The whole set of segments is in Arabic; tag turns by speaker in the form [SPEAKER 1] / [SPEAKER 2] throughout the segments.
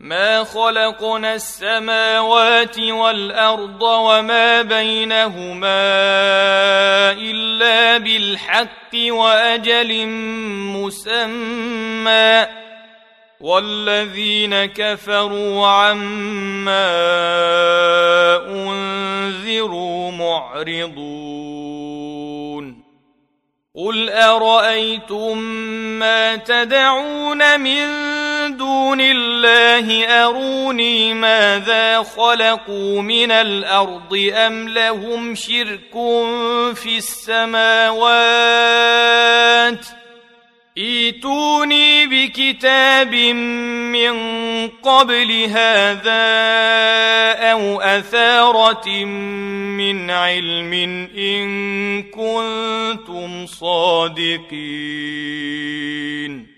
[SPEAKER 1] ما خلقنا السماوات والارض وما بينهما الا بالحق واجل مسمى والذين كفروا عما انذروا معرضون قل ارايتم ما تدعون من دون الله أروني ماذا خلقوا من الأرض أم لهم شرك في السماوات ۖ ايتوني بكتاب من قبل هذا او اثاره من علم ان كنتم صادقين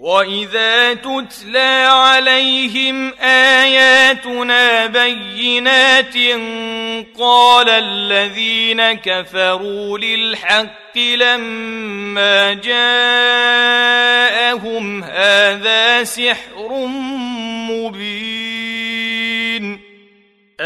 [SPEAKER 1] واذا تتلى عليهم اياتنا بينات قال الذين كفروا للحق لما جاءهم هذا سحر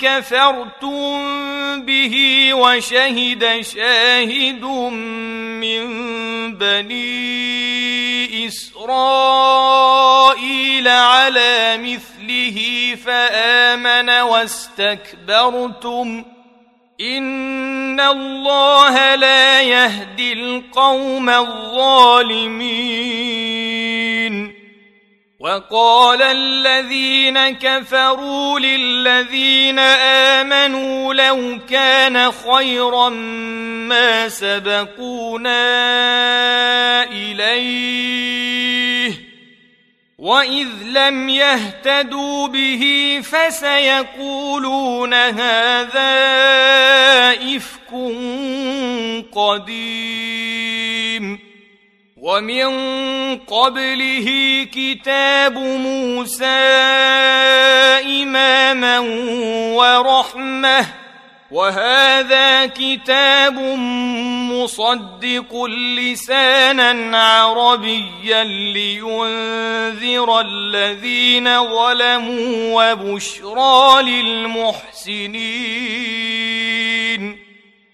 [SPEAKER 1] كفرتم به وشهد شاهد من بني اسرائيل على مثله فامن واستكبرتم ان الله لا يهدي القوم الظالمين وقال الذين كفروا للذين امنوا لو كان خيرا ما سبقونا اليه واذ لم يهتدوا به فسيقولون هذا افك قدير ومن قبله كتاب موسى اماما ورحمه وهذا كتاب مصدق لسانا عربيا لينذر الذين ظلموا وبشرى للمحسنين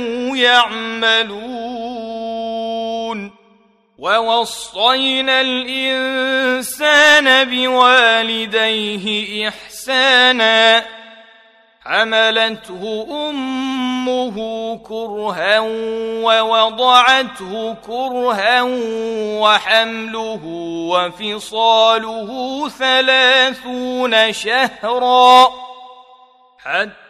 [SPEAKER 1] كانوا يعملون ووصينا الانسان بوالديه احسانا حملته امه كرها ووضعته كرها وحمله وفصاله ثلاثون شهرا حتى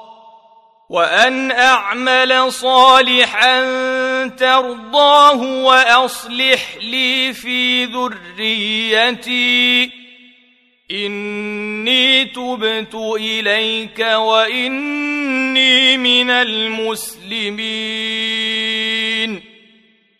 [SPEAKER 1] وان اعمل صالحا ترضاه واصلح لي في ذريتي اني تبت اليك واني من المسلمين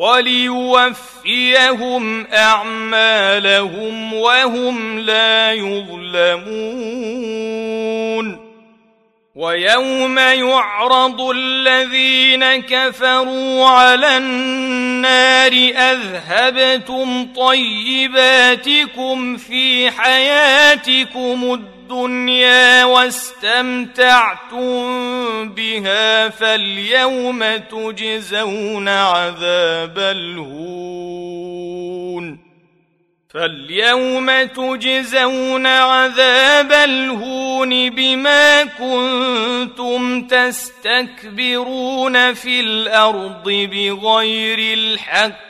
[SPEAKER 1] وليوفيهم اعمالهم وهم لا يظلمون ويوم يعرض الذين كفروا على النار اذهبتم طيباتكم في حياتكم الدنيا الدنيا واستمتعتم بها فاليوم تجزون عذاب الهون فاليوم تجزون عذاب الهون بما كنتم تستكبرون في الارض بغير الحق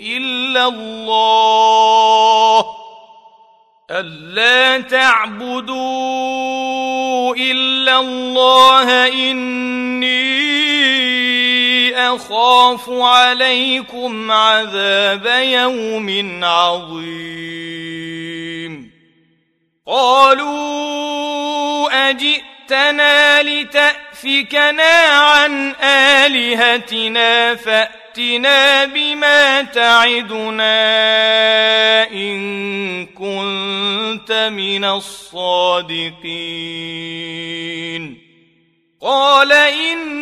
[SPEAKER 1] الا الله الا تعبدوا الا الله اني اخاف عليكم عذاب يوم عظيم قالوا اجئتنا لتافكنا عن الهتنا فأ فأتنا بما تعدنا إن كنت من الصادقين قال إن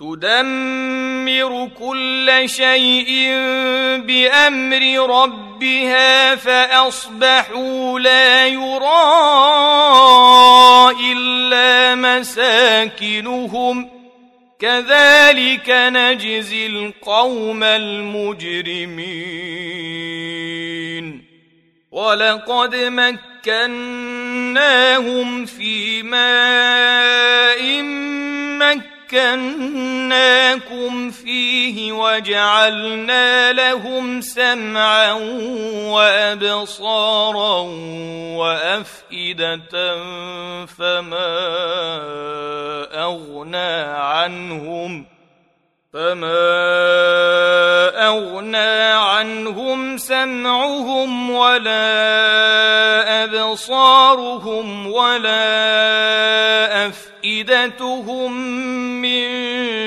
[SPEAKER 1] تدمر كل شيء بامر ربها فاصبحوا لا يرى الا مساكنهم كذلك نجزي القوم المجرمين ولقد مكناهم في ماء مك مكناكم فيه وجعلنا لهم سمعا وابصارا وافئده فما اغنى عنهم فما اغنى عنهم سمعهم ولا ابصارهم ولا افئدتهم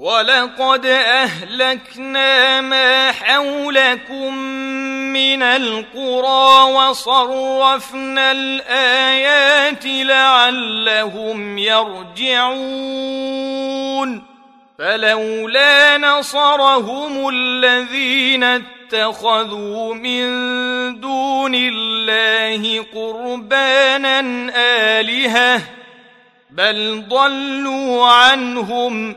[SPEAKER 1] ولقد اهلكنا ما حولكم من القرى وصرفنا الايات لعلهم يرجعون فلولا نصرهم الذين اتخذوا من دون الله قربانا الهه بل ضلوا عنهم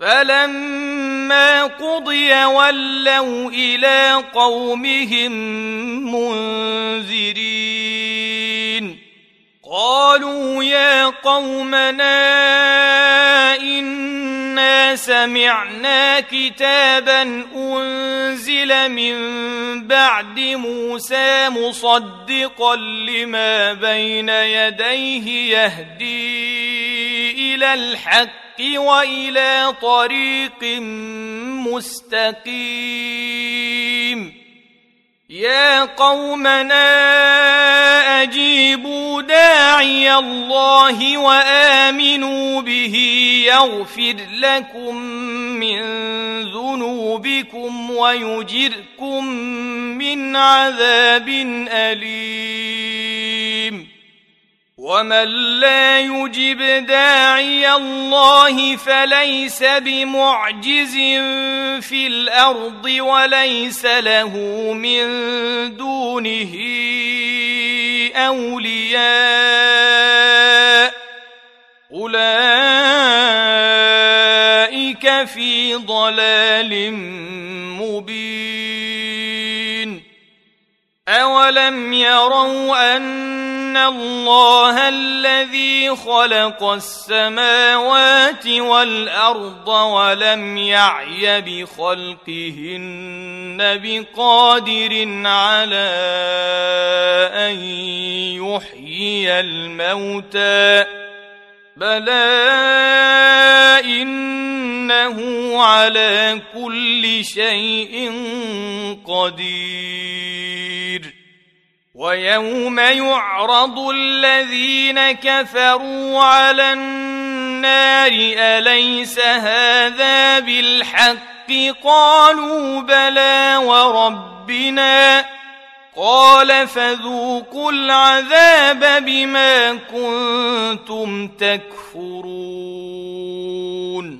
[SPEAKER 1] فلما قضي ولوا الى قومهم منذرين قالوا يا قومنا إن سمعنا كتابا انزل من بعد موسى مصدقا لما بين يديه يهدي الى الحق والى طريق مستقيم يا قومنا اجيبوا داعي الله وامنوا به يغفر لكم من ذنوبكم ويجركم من عذاب اليم ومن لا يجب داعي الله فليس بمعجز في الارض وليس له من دونه اولياء اولئك في ضلال مبين اولم يروا ان ان الله الذي خلق السماوات والارض ولم يعي بخلقهن بقادر على ان يحيي الموتى بلى انه على كل شيء قدير ويوم يعرض الذين كفروا على النار اليس هذا بالحق قالوا بلى وربنا قال فذوقوا العذاب بما كنتم تكفرون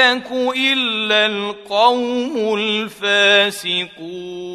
[SPEAKER 1] يهلك إلا القوم الفاسقون